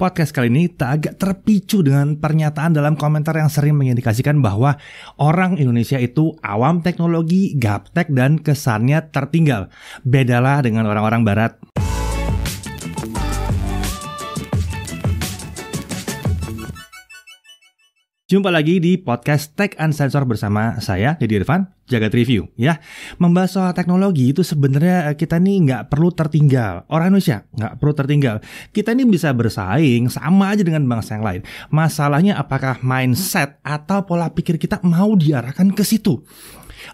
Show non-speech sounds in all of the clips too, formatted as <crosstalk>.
Podcast kali ini tak agak terpicu dengan pernyataan dalam komentar yang sering mengindikasikan bahwa orang Indonesia itu awam teknologi, gaptek, dan kesannya tertinggal. Bedalah dengan orang-orang barat. Jumpa lagi di podcast Tech Unsensor bersama saya, Deddy Irfan, Jagat Review. Ya, membahas soal teknologi itu sebenarnya eh, kita nih nggak perlu tertinggal. Orang Indonesia nggak perlu tertinggal. Kita ini bisa bersaing sama aja dengan bangsa yang lain. Masalahnya apakah mindset atau pola pikir kita mau diarahkan ke situ?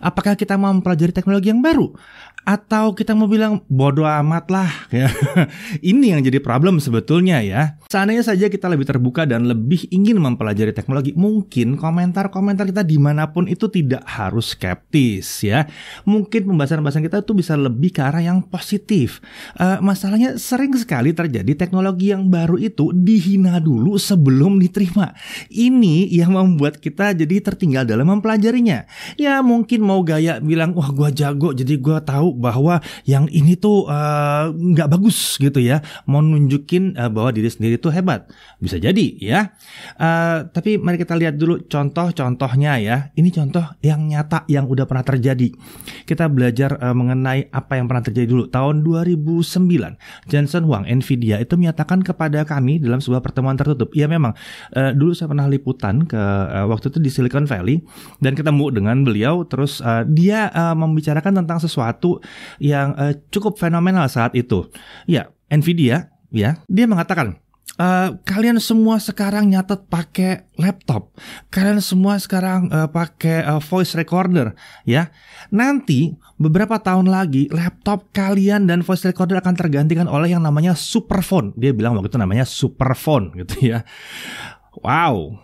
Apakah kita mau mempelajari teknologi yang baru? Atau kita mau bilang bodoh amat lah ya. <laughs> Ini yang jadi problem sebetulnya ya. Seandainya saja kita lebih terbuka dan lebih ingin mempelajari teknologi, mungkin komentar-komentar kita di mana pun itu tidak harus skeptis ya. Mungkin pembahasan-pembahasan kita itu bisa lebih ke arah yang positif. Uh, masalahnya sering sekali terjadi teknologi yang baru itu dihina dulu sebelum diterima. Ini yang membuat kita jadi tertinggal dalam mempelajarinya. Ya mungkin mau gaya bilang wah gua jago jadi gua tahu bahwa yang ini tuh eh, nggak uh, bagus gitu ya. Mau nunjukin uh, bahwa diri sendiri tuh hebat. Bisa jadi ya. Uh, tapi mari kita lihat dulu contoh-contohnya ya. Ini contoh yang nyata yang udah pernah terjadi. Kita belajar uh, mengenai apa yang pernah terjadi dulu. Tahun 2009 Jensen Huang Nvidia itu menyatakan kepada kami dalam sebuah pertemuan tertutup. Ya memang. Uh, dulu saya pernah liputan ke uh, waktu itu di Silicon Valley dan ketemu dengan beliau terus uh, dia uh, membicarakan tentang sesuatu yang uh, cukup fenomenal saat itu. Ya, Nvidia ya, dia mengatakan Uh, kalian semua sekarang nyatet pakai laptop. Kalian semua sekarang uh, pakai uh, voice recorder, ya. Nanti beberapa tahun lagi laptop kalian dan voice recorder akan tergantikan oleh yang namanya superphone. Dia bilang waktu itu namanya superphone, gitu ya. Wow,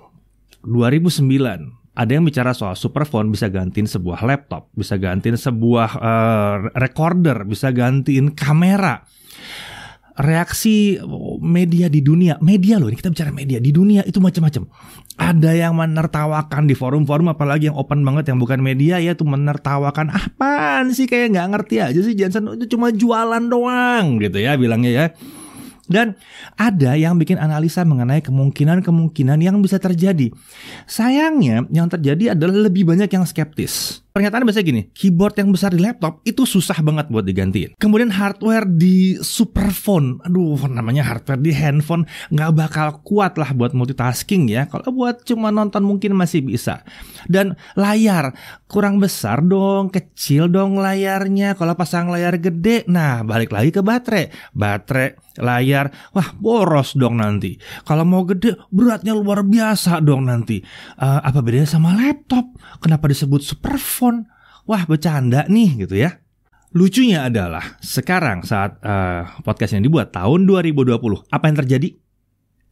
2009 ada yang bicara soal superphone bisa gantiin sebuah laptop, bisa gantiin sebuah uh, recorder, bisa gantiin kamera. Reaksi media di dunia, media loh ini kita bicara media di dunia itu macam-macam. Ada yang menertawakan di forum-forum apalagi yang open banget yang bukan media ya tuh menertawakan apaan sih kayak nggak ngerti aja sih Johnson itu cuma jualan doang gitu ya bilangnya ya. Dan ada yang bikin analisa mengenai kemungkinan-kemungkinan yang bisa terjadi. Sayangnya yang terjadi adalah lebih banyak yang skeptis. Pernyataan biasanya gini, keyboard yang besar di laptop itu susah banget buat digantiin. Kemudian hardware di superphone, aduh namanya hardware di handphone nggak bakal kuat lah buat multitasking ya. Kalau buat cuma nonton mungkin masih bisa. Dan layar kurang besar dong, kecil dong layarnya. Kalau pasang layar gede, nah balik lagi ke baterai. Baterai, layar, wah boros dong nanti. Kalau mau gede, beratnya luar biasa dong nanti. Uh, apa bedanya sama laptop? Kenapa disebut superphone? Telepon. Wah bercanda nih gitu ya. Lucunya adalah sekarang saat uh, podcast yang dibuat tahun 2020, apa yang terjadi?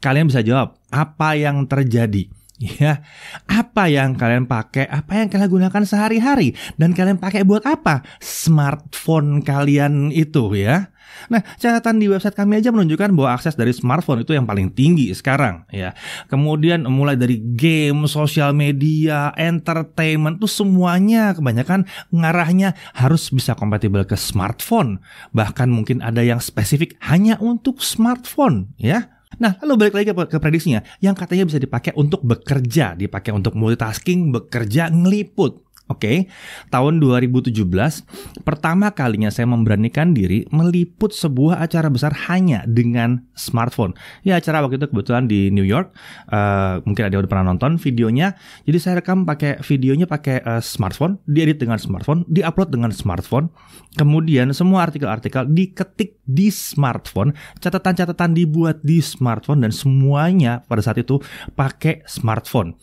Kalian bisa jawab, apa yang terjadi? Ya, apa yang kalian pakai, apa yang kalian gunakan sehari-hari dan kalian pakai buat apa? Smartphone kalian itu ya. Nah, catatan di website kami aja menunjukkan bahwa akses dari smartphone itu yang paling tinggi sekarang ya. Kemudian mulai dari game, sosial media, entertainment itu semuanya kebanyakan ngarahnya harus bisa kompatibel ke smartphone. Bahkan mungkin ada yang spesifik hanya untuk smartphone ya. Nah, lalu balik lagi ke, prediksinya, yang katanya bisa dipakai untuk bekerja, dipakai untuk multitasking, bekerja, ngeliput. Oke, okay. tahun 2017 pertama kalinya saya memberanikan diri meliput sebuah acara besar hanya dengan smartphone. Ya acara waktu itu kebetulan di New York, uh, mungkin ada yang udah pernah nonton videonya. Jadi saya rekam pakai videonya pakai uh, smartphone, diedit dengan smartphone, diupload dengan smartphone. Kemudian semua artikel-artikel diketik di smartphone, catatan-catatan dibuat di smartphone dan semuanya pada saat itu pakai smartphone.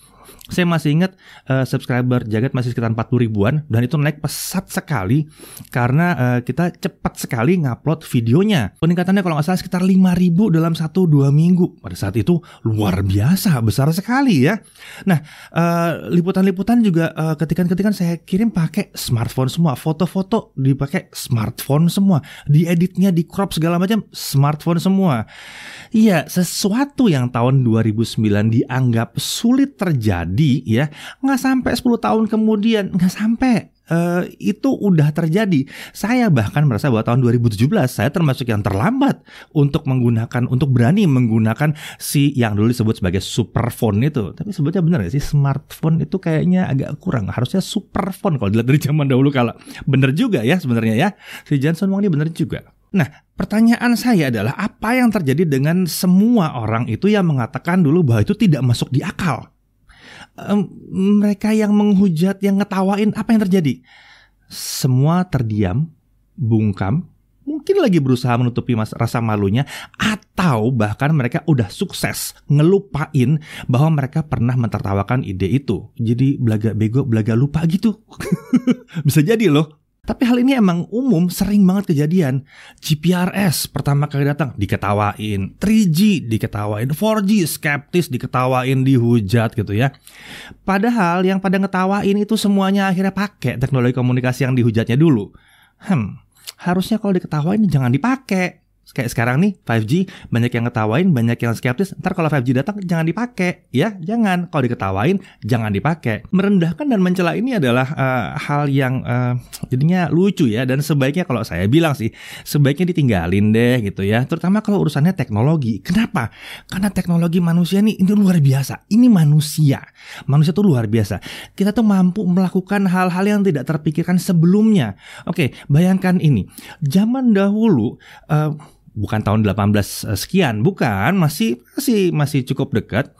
Saya masih ingat uh, subscriber Jagat masih sekitar 40 ribuan dan itu naik pesat sekali karena uh, kita cepat sekali ngupload videonya. Peningkatannya kalau nggak salah sekitar 5 ribu dalam 1-2 minggu. Pada saat itu luar biasa, besar sekali ya. Nah, uh, liputan-liputan juga uh, ketikan-ketikan saya kirim pakai smartphone semua. Foto-foto dipakai smartphone semua. Dieditnya, di crop segala macam smartphone semua. Iya, sesuatu yang tahun 2009 dianggap sulit terjadi terjadi ya nggak sampai 10 tahun kemudian nggak sampai uh, itu udah terjadi. Saya bahkan merasa bahwa tahun 2017 saya termasuk yang terlambat untuk menggunakan untuk berani menggunakan si yang dulu disebut sebagai superphone itu. Tapi sebetulnya benar gak sih smartphone itu kayaknya agak kurang. Harusnya superphone kalau dilihat dari zaman dahulu kalau bener juga ya sebenarnya ya. Si Johnson Wong ini bener juga. Nah, pertanyaan saya adalah apa yang terjadi dengan semua orang itu yang mengatakan dulu bahwa itu tidak masuk di akal? Um, mereka yang menghujat, yang ngetawain, apa yang terjadi? Semua terdiam, bungkam, mungkin lagi berusaha menutupi mas rasa malunya, atau bahkan mereka udah sukses ngelupain bahwa mereka pernah mentertawakan ide itu. Jadi belaga bego, belaga lupa gitu. <laughs> Bisa jadi loh. Tapi hal ini emang umum, sering banget kejadian. GPRS pertama kali datang diketawain, 3G diketawain, 4G skeptis diketawain, dihujat gitu ya. Padahal yang pada ngetawain itu semuanya akhirnya pakai teknologi komunikasi yang dihujatnya dulu. Hmm, harusnya kalau diketawain jangan dipakai kayak sekarang nih 5G banyak yang ngetawain banyak yang skeptis. Ntar kalau 5G datang jangan dipakai. Ya jangan. Kalau diketawain jangan dipakai. Merendahkan dan mencela ini adalah uh, hal yang uh, jadinya lucu ya. Dan sebaiknya kalau saya bilang sih sebaiknya ditinggalin deh gitu ya. Terutama kalau urusannya teknologi. Kenapa? Karena teknologi manusia nih ini luar biasa. Ini manusia. Manusia tuh luar biasa. Kita tuh mampu melakukan hal-hal yang tidak terpikirkan sebelumnya. Oke bayangkan ini. Zaman dahulu uh, bukan tahun 18 eh, sekian, bukan, masih masih masih cukup dekat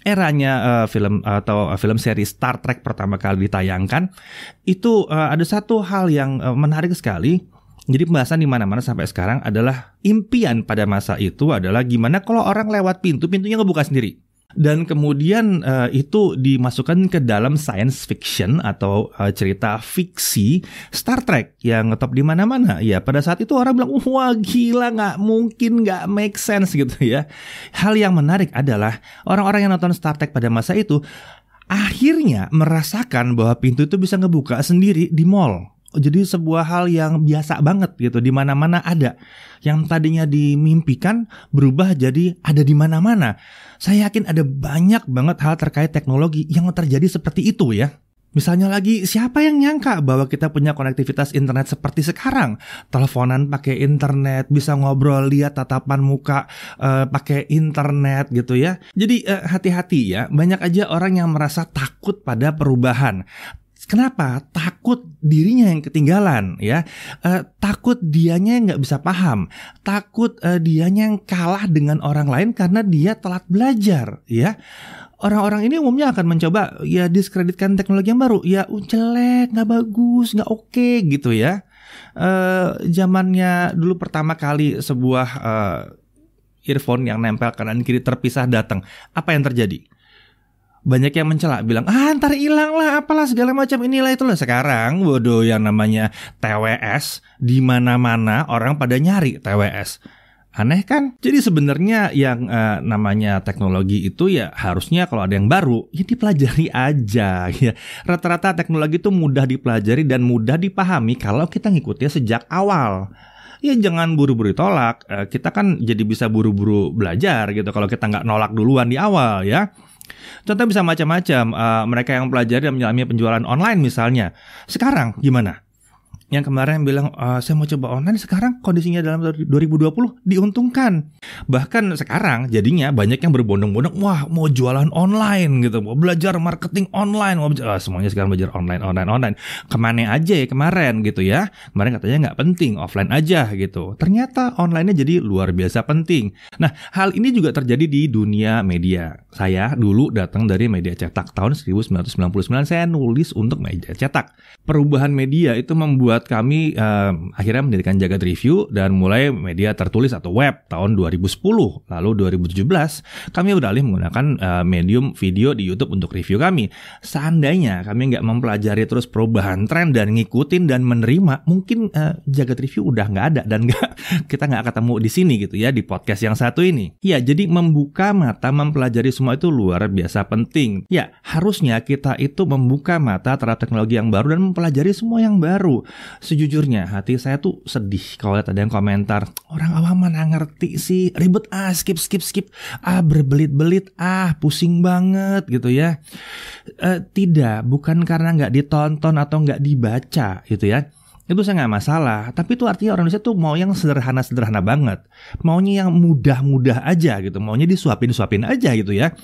eranya uh, film atau uh, film seri Star Trek pertama kali ditayangkan itu uh, ada satu hal yang uh, menarik sekali. Jadi pembahasan di mana-mana sampai sekarang adalah impian pada masa itu adalah gimana kalau orang lewat pintu, pintunya ngebuka sendiri dan kemudian uh, itu dimasukkan ke dalam science fiction atau uh, cerita fiksi Star Trek yang ngetop di mana-mana. Ya pada saat itu orang bilang wah gila nggak mungkin nggak make sense gitu ya. Hal yang menarik adalah orang-orang yang nonton Star Trek pada masa itu akhirnya merasakan bahwa pintu itu bisa ngebuka sendiri di mall jadi sebuah hal yang biasa banget gitu di mana-mana ada yang tadinya dimimpikan berubah jadi ada di mana-mana saya yakin ada banyak banget hal terkait teknologi yang terjadi seperti itu ya Misalnya lagi, siapa yang nyangka bahwa kita punya konektivitas internet seperti sekarang? Teleponan pakai internet, bisa ngobrol, lihat tatapan muka uh, pakai internet gitu ya. Jadi hati eh, hati-hati ya, banyak aja orang yang merasa takut pada perubahan. Kenapa? Takut dirinya yang ketinggalan, ya. Uh, takut dianya yang nggak bisa paham, takut uh, dianya yang kalah dengan orang lain karena dia telat belajar, ya. Orang-orang ini umumnya akan mencoba ya diskreditkan teknologi yang baru, ya jelek, nggak bagus, nggak oke okay, gitu ya. Uh, zamannya dulu pertama kali sebuah uh, earphone yang nempel kanan kiri terpisah datang, apa yang terjadi? Banyak yang mencela bilang ah ntar hilang lah apalah segala macam. Inilah itulah. Sekarang bodoh yang namanya TWS di mana-mana orang pada nyari TWS aneh kan? Jadi sebenarnya yang uh, namanya teknologi itu ya harusnya kalau ada yang baru ya dipelajari aja ya. Rata-rata teknologi itu mudah dipelajari dan mudah dipahami kalau kita ngikutnya sejak awal. Ya jangan buru-buru tolak. Eh, kita kan jadi bisa buru-buru belajar gitu kalau kita nggak nolak duluan di awal ya. Contoh bisa macam-macam. Uh, mereka yang pelajari dan menyelami penjualan online misalnya. Sekarang gimana? Yang kemarin bilang e, saya mau coba online sekarang kondisinya dalam 2020 diuntungkan. Bahkan sekarang jadinya banyak yang berbondong-bondong wah mau jualan online gitu. Mau belajar marketing online mau belajar, oh, semuanya sekarang belajar online online online. Ke mana aja ya kemarin gitu ya. Kemarin katanya nggak penting offline aja gitu. Ternyata onlinenya jadi luar biasa penting. Nah hal ini juga terjadi di dunia media. Saya dulu datang dari media cetak tahun 1999 saya nulis untuk media cetak. Perubahan media itu membuat membuat kami uh, akhirnya mendirikan Jagat Review dan mulai media tertulis atau web tahun 2010. Lalu 2017 kami beralih menggunakan uh, medium video di YouTube untuk review kami. Seandainya kami nggak mempelajari terus perubahan tren dan ngikutin dan menerima, mungkin uh, Jagat Review udah nggak ada dan nggak <laughs> kita nggak ketemu di sini gitu ya di podcast yang satu ini. Ya jadi membuka mata mempelajari semua itu luar biasa penting. Ya harusnya kita itu membuka mata terhadap teknologi yang baru dan mempelajari semua yang baru Sejujurnya hati saya tuh sedih kalau lihat ada yang komentar orang awam mana ngerti sih? Ribet ah skip skip skip. Ah berbelit-belit ah pusing banget gitu ya. Uh, tidak, bukan karena nggak ditonton atau nggak dibaca gitu ya itu saya nggak masalah. Tapi itu artinya orang Indonesia tuh mau yang sederhana-sederhana banget. Maunya yang mudah-mudah aja gitu. Maunya disuapin-suapin aja gitu ya.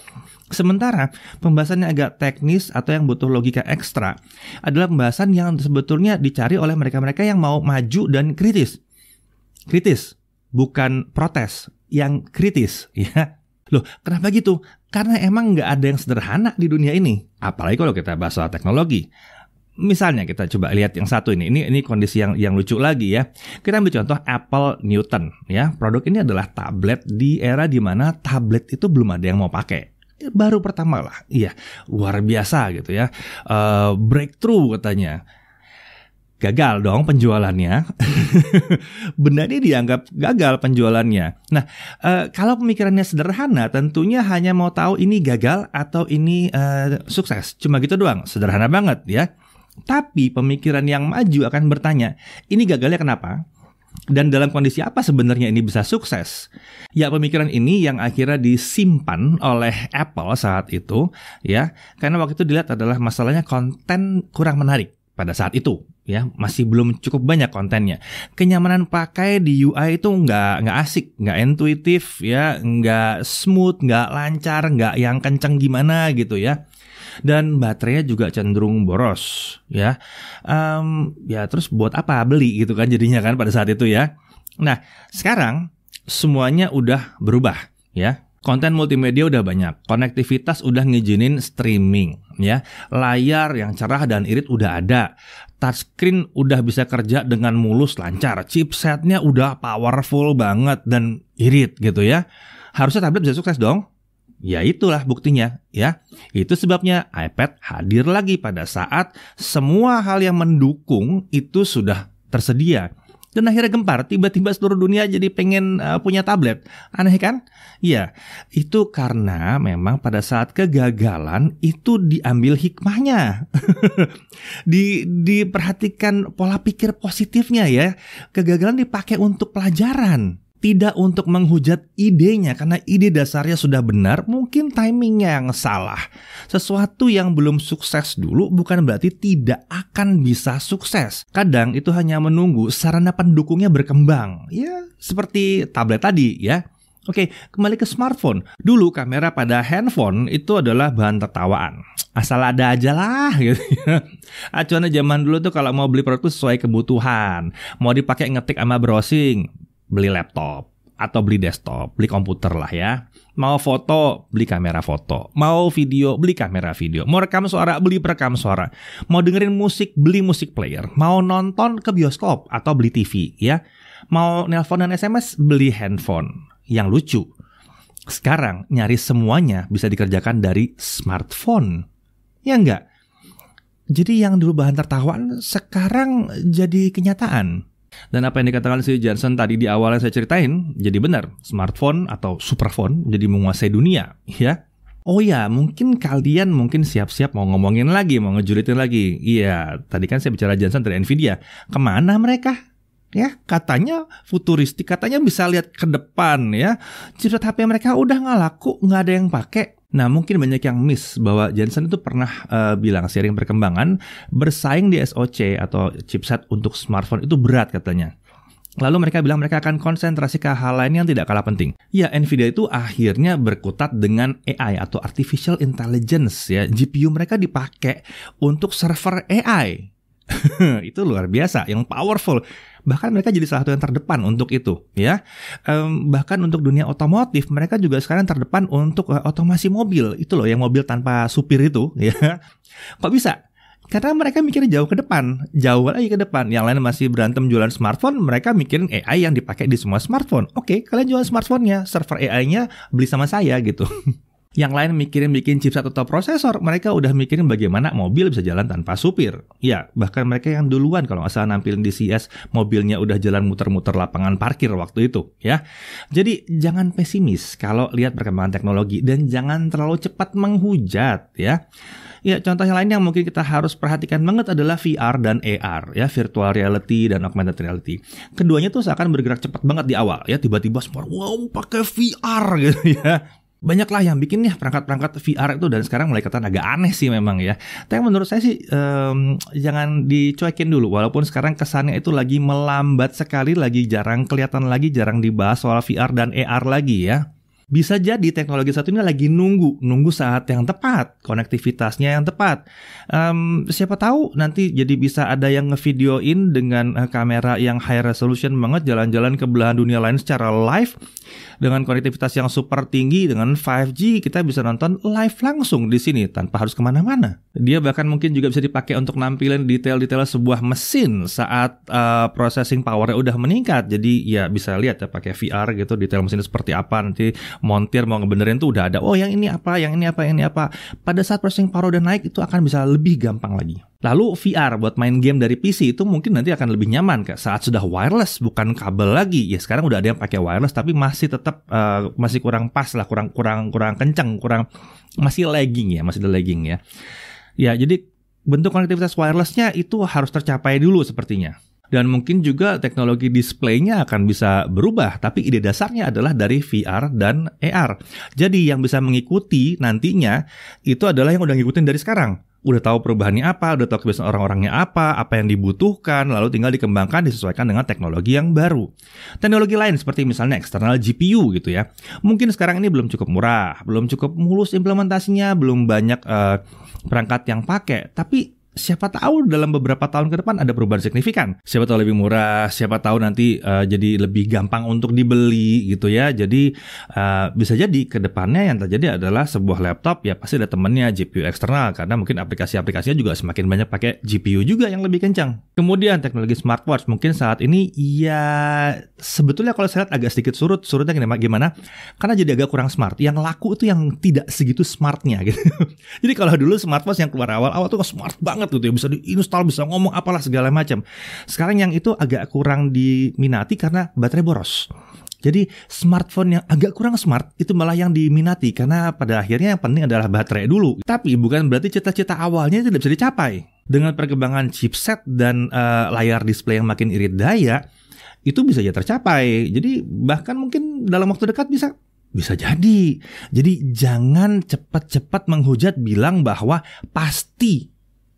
Sementara pembahasan yang agak teknis atau yang butuh logika ekstra adalah pembahasan yang sebetulnya dicari oleh mereka-mereka yang mau maju dan kritis. Kritis, bukan protes, yang kritis <laughs> ya. Loh, kenapa gitu? Karena emang nggak ada yang sederhana di dunia ini. Apalagi kalau kita bahas soal teknologi. Misalnya kita coba lihat yang satu ini. Ini ini kondisi yang yang lucu lagi ya. Kita ambil contoh Apple Newton ya. Produk ini adalah tablet di era di mana tablet itu belum ada yang mau pakai baru pertama lah, iya luar biasa gitu ya, uh, breakthrough katanya, gagal dong penjualannya. <laughs> Benda ini dianggap gagal penjualannya. Nah, uh, kalau pemikirannya sederhana, tentunya hanya mau tahu ini gagal atau ini uh, sukses. Cuma gitu doang, sederhana banget ya. Tapi pemikiran yang maju akan bertanya, ini gagalnya kenapa? Dan dalam kondisi apa sebenarnya ini bisa sukses? Ya pemikiran ini yang akhirnya disimpan oleh Apple saat itu ya, karena waktu itu dilihat adalah masalahnya konten kurang menarik pada saat itu ya. Masih belum cukup banyak kontennya. Kenyamanan pakai di UI itu nggak nggak asik nggak intuitif ya. Nggak smooth nggak lancar nggak yang kenceng gimana gitu ya dan baterainya juga cenderung boros ya. Um, ya terus buat apa? Beli gitu kan jadinya kan pada saat itu ya. Nah sekarang semuanya udah berubah ya. Konten multimedia udah banyak, konektivitas udah ngizinin streaming, ya, layar yang cerah dan irit udah ada, touchscreen udah bisa kerja dengan mulus lancar, chipsetnya udah powerful banget dan irit gitu ya. Harusnya tablet bisa sukses dong. Ya itulah buktinya ya. Itu sebabnya iPad hadir lagi pada saat semua hal yang mendukung itu sudah tersedia. Dan akhirnya gempar, tiba-tiba seluruh dunia jadi pengen uh, punya tablet. Aneh kan? Ya, itu karena memang pada saat kegagalan itu diambil hikmahnya. <laughs> di diperhatikan pola pikir positifnya ya. Kegagalan dipakai untuk pelajaran tidak untuk menghujat idenya karena ide dasarnya sudah benar, mungkin timingnya yang salah. Sesuatu yang belum sukses dulu bukan berarti tidak akan bisa sukses. Kadang itu hanya menunggu sarana pendukungnya berkembang. Ya, seperti tablet tadi ya. Oke, kembali ke smartphone. Dulu kamera pada handphone itu adalah bahan tertawaan. Asal ada aja lah <laughs> gitu ya. Acuannya zaman dulu tuh kalau mau beli produk sesuai kebutuhan. Mau dipakai ngetik sama browsing, beli laptop atau beli desktop, beli komputer lah ya. Mau foto, beli kamera foto. Mau video, beli kamera video. Mau rekam suara, beli perekam suara. Mau dengerin musik, beli musik player. Mau nonton ke bioskop atau beli TV ya. Mau nelpon dan SMS, beli handphone. Yang lucu, sekarang nyari semuanya bisa dikerjakan dari smartphone. Ya enggak? Jadi yang dulu bahan tertawaan sekarang jadi kenyataan. Dan apa yang dikatakan si Johnson tadi di awal yang saya ceritain, jadi benar. Smartphone atau superphone jadi menguasai dunia, ya. Oh ya, mungkin kalian mungkin siap-siap mau ngomongin lagi, mau ngejulitin lagi. Iya, tadi kan saya bicara Johnson dari Nvidia. Ke mana mereka? Ya, katanya futuristik, katanya bisa lihat ke depan ya. Chipset HP mereka udah nggak laku, nggak ada yang pakai. Nah, mungkin banyak yang miss bahwa Jensen itu pernah uh, bilang sering perkembangan bersaing di SoC atau chipset untuk smartphone itu berat katanya. Lalu mereka bilang mereka akan konsentrasi ke hal lain yang tidak kalah penting. Ya, Nvidia itu akhirnya berkutat dengan AI atau artificial intelligence ya. GPU mereka dipakai untuk server AI. <laughs> itu luar biasa, yang powerful. Bahkan mereka jadi salah satu yang terdepan untuk itu, ya. Um, bahkan untuk dunia otomotif, mereka juga sekarang terdepan untuk uh, otomasi mobil. Itu loh, yang mobil tanpa supir itu, <laughs> ya. Kok bisa? Karena mereka mikirnya jauh ke depan, jauh lagi ke depan. Yang lain masih berantem jualan smartphone, mereka mikirin AI yang dipakai di semua smartphone. Oke, kalian jual smartphone-nya, server AI-nya beli sama saya gitu. <laughs> Yang lain mikirin bikin chipset atau prosesor, mereka udah mikirin bagaimana mobil bisa jalan tanpa supir. Ya, bahkan mereka yang duluan kalau nggak salah nampilin di CS, mobilnya udah jalan muter-muter lapangan parkir waktu itu, ya. Jadi jangan pesimis kalau lihat perkembangan teknologi dan jangan terlalu cepat menghujat, ya. Ya, contoh yang lain yang mungkin kita harus perhatikan banget adalah VR dan AR, ya, virtual reality dan augmented reality. Keduanya tuh seakan bergerak cepat banget di awal, ya, tiba-tiba semua wow pakai VR <laughs> gitu ya banyaklah yang bikin nih perangkat-perangkat VR itu dan sekarang mulai kelihatan agak aneh sih memang ya. Tapi menurut saya sih um, jangan dicuekin dulu walaupun sekarang kesannya itu lagi melambat sekali, lagi jarang kelihatan lagi, jarang dibahas soal VR dan AR lagi ya. Bisa jadi teknologi satu ini lagi nunggu, nunggu saat yang tepat, konektivitasnya yang tepat. Um, siapa tahu nanti jadi bisa ada yang ngevideoin dengan uh, kamera yang high resolution banget jalan-jalan ke belahan dunia lain secara live dengan konektivitas yang super tinggi dengan 5G kita bisa nonton live langsung di sini tanpa harus ke mana-mana. Dia bahkan mungkin juga bisa dipakai untuk nampilin detail-detail sebuah mesin saat uh, processing powernya udah meningkat. Jadi ya bisa lihat ya pakai VR gitu detail mesin seperti apa nanti montir mau ngebenerin tuh udah ada. Oh yang ini apa, yang ini apa, yang ini apa. Pada saat processing power udah naik itu akan bisa lebih gampang lagi. Lalu VR buat main game dari PC itu mungkin nanti akan lebih nyaman kak saat sudah wireless bukan kabel lagi. Ya sekarang udah ada yang pakai wireless tapi masih tetap uh, masih kurang pas lah, kurang kurang kurang kencang, kurang masih lagging ya, masih ada lagging ya. Ya jadi bentuk konektivitas wirelessnya itu harus tercapai dulu sepertinya. Dan mungkin juga teknologi displaynya akan bisa berubah, tapi ide dasarnya adalah dari VR dan AR. Jadi yang bisa mengikuti nantinya itu adalah yang udah ngikutin dari sekarang udah tahu perubahannya apa, udah tahu kebiasaan orang-orangnya apa, apa yang dibutuhkan, lalu tinggal dikembangkan disesuaikan dengan teknologi yang baru. Teknologi lain seperti misalnya eksternal GPU gitu ya. Mungkin sekarang ini belum cukup murah, belum cukup mulus implementasinya, belum banyak uh, perangkat yang pakai, tapi siapa tahu dalam beberapa tahun ke depan ada perubahan signifikan. Siapa tahu lebih murah, siapa tahu nanti uh, jadi lebih gampang untuk dibeli gitu ya. Jadi uh, bisa jadi ke depannya yang terjadi adalah sebuah laptop ya pasti ada temennya GPU eksternal karena mungkin aplikasi-aplikasinya juga semakin banyak pakai GPU juga yang lebih kencang. Kemudian teknologi smartwatch mungkin saat ini ya sebetulnya kalau saya lihat agak sedikit surut, surutnya gimana? Karena jadi agak kurang smart. Yang laku itu yang tidak segitu smartnya <laughs> gitu. jadi kalau dulu smartwatch yang keluar awal-awal tuh smart banget banget gitu ya bisa diinstal bisa ngomong apalah segala macam sekarang yang itu agak kurang diminati karena baterai boros jadi smartphone yang agak kurang smart itu malah yang diminati karena pada akhirnya yang penting adalah baterai dulu. Tapi bukan berarti cita-cita awalnya tidak bisa dicapai. Dengan perkembangan chipset dan uh, layar display yang makin irit daya, itu bisa ya tercapai. Jadi bahkan mungkin dalam waktu dekat bisa bisa jadi. Jadi jangan cepat-cepat menghujat bilang bahwa pasti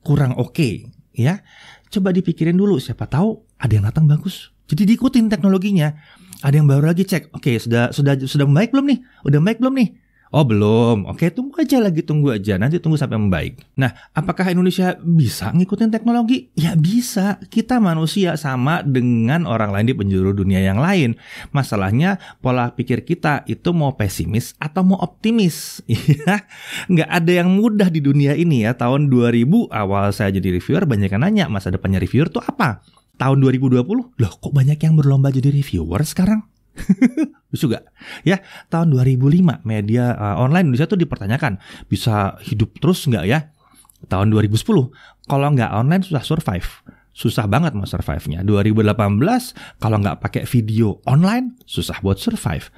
kurang oke okay, ya. Coba dipikirin dulu siapa tahu ada yang datang bagus. Jadi diikutin teknologinya. Ada yang baru lagi cek oke okay, sudah sudah sudah baik belum nih? Udah baik belum nih Oh belum, oke tunggu aja lagi tunggu aja nanti tunggu sampai membaik. Nah apakah Indonesia bisa ngikutin teknologi? Ya bisa, kita manusia sama dengan orang lain di penjuru dunia yang lain. Masalahnya pola pikir kita itu mau pesimis atau mau optimis. <laughs> Ya, nggak ada yang mudah di dunia ini ya. Tahun 2000 awal saya jadi reviewer banyak yang nanya masa depannya reviewer tuh apa? Tahun 2020 loh kok banyak yang berlomba jadi reviewer sekarang? <laughs> Lucu gak? Ya, tahun 2005 media uh, online Indonesia tuh dipertanyakan bisa hidup terus nggak ya? Tahun 2010 kalau nggak online susah survive. Susah banget mau survive-nya. 2018 kalau nggak pakai video online susah buat survive.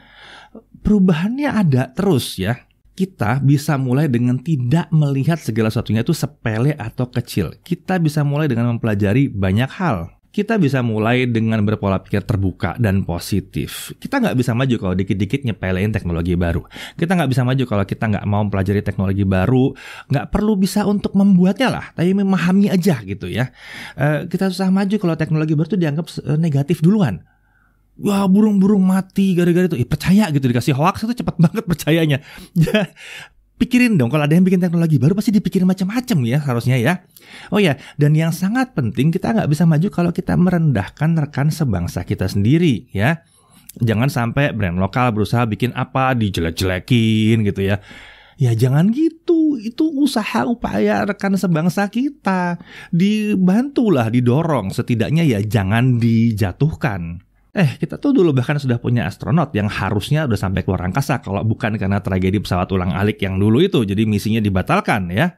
Perubahannya ada terus ya kita bisa mulai dengan tidak melihat segala sesuatunya itu sepele atau kecil. Kita bisa mulai dengan mempelajari banyak hal kita bisa mulai dengan berpola pikir terbuka dan positif. Kita nggak bisa maju kalau dikit-dikit nyepelein teknologi baru. Kita nggak bisa maju kalau kita nggak mau mempelajari teknologi baru. Nggak perlu bisa untuk membuatnya lah, tapi memahami aja gitu ya. Uh, kita susah maju kalau teknologi baru itu dianggap uh, negatif duluan. Wah burung-burung mati gara-gara itu. Eh, percaya gitu dikasih hoax itu cepat banget percayanya. <laughs> Pikirin dong kalau ada yang bikin teknologi baru pasti dipikirin macam-macam ya harusnya ya. Oh ya, dan yang sangat penting kita nggak bisa maju kalau kita merendahkan rekan sebangsa kita sendiri ya. Jangan sampai brand lokal berusaha bikin apa dijelek-jelekin gitu ya. Ya jangan gitu, itu usaha upaya rekan sebangsa kita. Dibantulah, didorong, setidaknya ya jangan dijatuhkan. Eh, kita tuh dulu bahkan sudah punya astronot yang harusnya udah sampai keluar angkasa kalau bukan karena tragedi pesawat ulang-alik yang dulu itu, jadi misinya dibatalkan ya.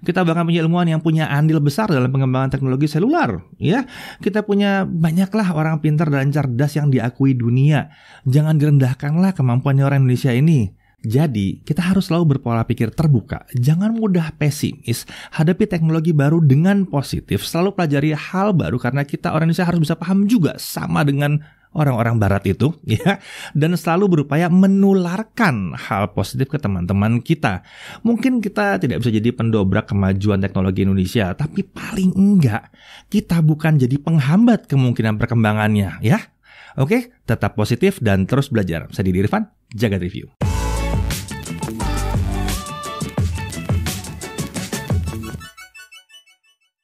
Kita bahkan punya ilmuwan yang punya andil besar dalam pengembangan teknologi selular, ya. Kita punya banyaklah orang pintar dan cerdas yang diakui dunia. Jangan direndahkanlah kemampuannya orang Indonesia ini. Jadi, kita harus selalu berpola pikir terbuka. Jangan mudah pesimis. Hadapi teknologi baru dengan positif. Selalu pelajari hal baru karena kita orang Indonesia harus bisa paham juga sama dengan orang-orang barat itu <laughs> ya dan selalu berupaya menularkan hal positif ke teman-teman kita. Mungkin kita tidak bisa jadi pendobrak kemajuan teknologi Indonesia, tapi paling enggak kita bukan jadi penghambat kemungkinan perkembangannya ya. Oke, tetap positif dan terus belajar. Saya Didi Irfan, jaga review.